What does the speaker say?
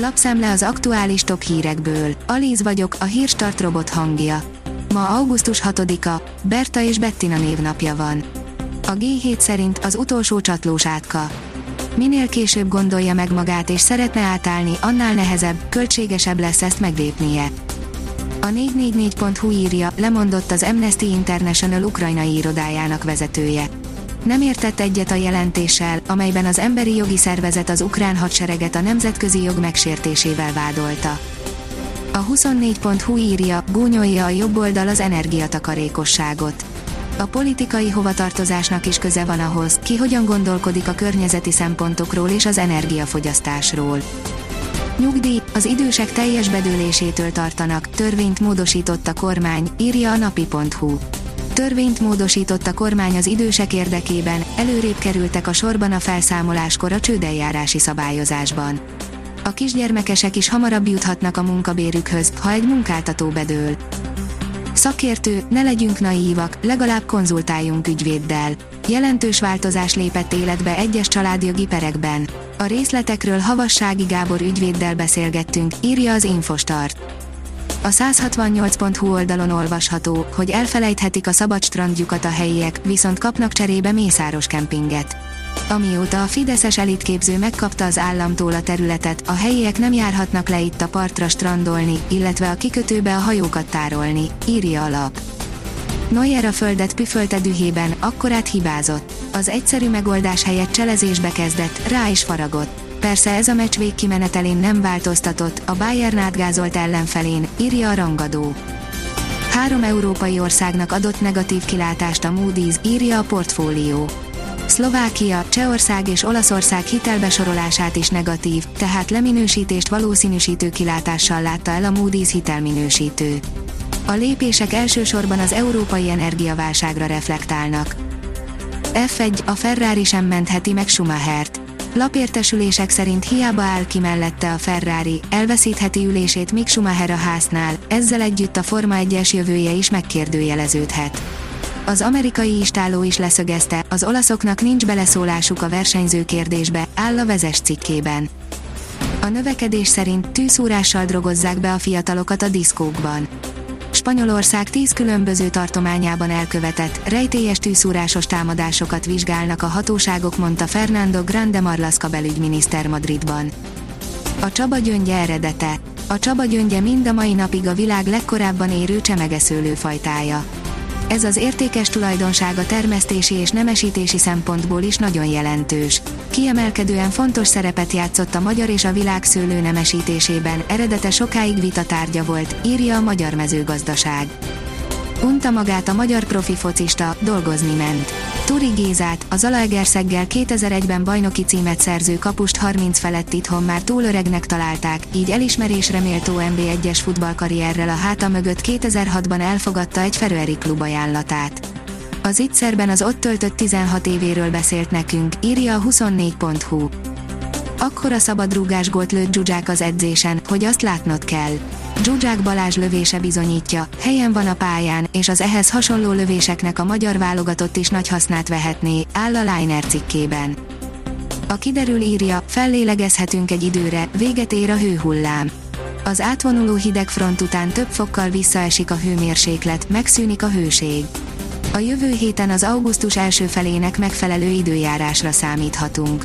Lapszemle az aktuális top hírekből. Alíz vagyok, a hírstart robot hangja. Ma augusztus 6-a, Berta és Bettina névnapja van. A G7 szerint az utolsó csatlós átka. Minél később gondolja meg magát és szeretne átállni, annál nehezebb, költségesebb lesz ezt meglépnie. A 444.hu írja, lemondott az Amnesty International ukrajnai irodájának vezetője. Nem értett egyet a jelentéssel, amelyben az emberi jogi szervezet az ukrán hadsereget a nemzetközi jog megsértésével vádolta. A 24.hu írja, gúnyolja a jobb oldal az energiatakarékosságot. A politikai hovatartozásnak is köze van ahhoz, ki hogyan gondolkodik a környezeti szempontokról és az energiafogyasztásról. Nyugdíj, az idősek teljes bedőlésétől tartanak, törvényt módosított a kormány, írja a napi.hu. Törvényt módosított a kormány az idősek érdekében, előrébb kerültek a sorban a felszámoláskor a csődeljárási szabályozásban. A kisgyermekesek is hamarabb juthatnak a munkabérükhöz, ha egy munkáltató bedől. Szakértő, ne legyünk naívak, legalább konzultáljunk ügyvéddel. Jelentős változás lépett életbe egyes családjogi perekben. A részletekről Havassági Gábor ügyvéddel beszélgettünk, írja az Infostart. A 168.hu oldalon olvasható, hogy elfelejthetik a szabad strandjukat a helyiek, viszont kapnak cserébe mészáros kempinget. Amióta a Fideszes elitképző megkapta az államtól a területet, a helyiek nem járhatnak le itt a partra strandolni, illetve a kikötőbe a hajókat tárolni, írja a lap. Neuer a földet püfölte dühében, akkorát hibázott. Az egyszerű megoldás helyett cselezésbe kezdett, rá is faragott. Persze ez a meccs végkimenetelén nem változtatott, a Bayern átgázolt ellenfelén, írja a rangadó. Három európai országnak adott negatív kilátást a Moody's, írja a portfólió. Szlovákia, Csehország és Olaszország hitelbesorolását is negatív, tehát leminősítést valószínűsítő kilátással látta el a Moody's hitelminősítő. A lépések elsősorban az európai energiaválságra reflektálnak. F1, a Ferrari sem mentheti meg Schumachert. Lapértesülések szerint hiába áll ki mellette a Ferrari, elveszítheti ülését Mick Schumacher a háznál, ezzel együtt a Forma 1-es jövője is megkérdőjeleződhet. Az amerikai istáló is leszögezte, az olaszoknak nincs beleszólásuk a versenyző kérdésbe, áll a vezes cikkében. A növekedés szerint tűszúrással drogozzák be a fiatalokat a diszkókban. Spanyolország tíz különböző tartományában elkövetett, rejtélyes tűszúrásos támadásokat vizsgálnak a hatóságok, mondta Fernando Grande Marlaska belügyminiszter Madridban. A Csaba gyöngye eredete. A Csaba gyöngye mind a mai napig a világ legkorábban érő csemegeszőlőfajtája. Ez az értékes tulajdonsága termesztési és nemesítési szempontból is nagyon jelentős. Kiemelkedően fontos szerepet játszott a magyar és a világ szőlő nemesítésében, eredete sokáig vita tárgya volt, írja a Magyar Mezőgazdaság. Unta magát a magyar profi focista, dolgozni ment. Turi Gézát, a Zalaegerszeggel 2001-ben bajnoki címet szerző kapust 30 felett itthon már túl öregnek találták, így elismerésre méltó NB1-es futballkarrierrel a háta mögött 2006-ban elfogadta egy Feröeri klub ajánlatát. Az ittszerben az ott töltött 16 évéről beszélt nekünk, írja a 24.hu. Akkora szabadrúgás gólt lőtt Zsuzsák az edzésen, hogy azt látnod kell. Zsuzsák Balázs lövése bizonyítja, helyen van a pályán, és az ehhez hasonló lövéseknek a magyar válogatott is nagy hasznát vehetné, áll a Liner cikkében. A kiderül írja, fellélegezhetünk egy időre, véget ér a hőhullám. Az átvonuló hideg front után több fokkal visszaesik a hőmérséklet, megszűnik a hőség. A jövő héten az augusztus első felének megfelelő időjárásra számíthatunk.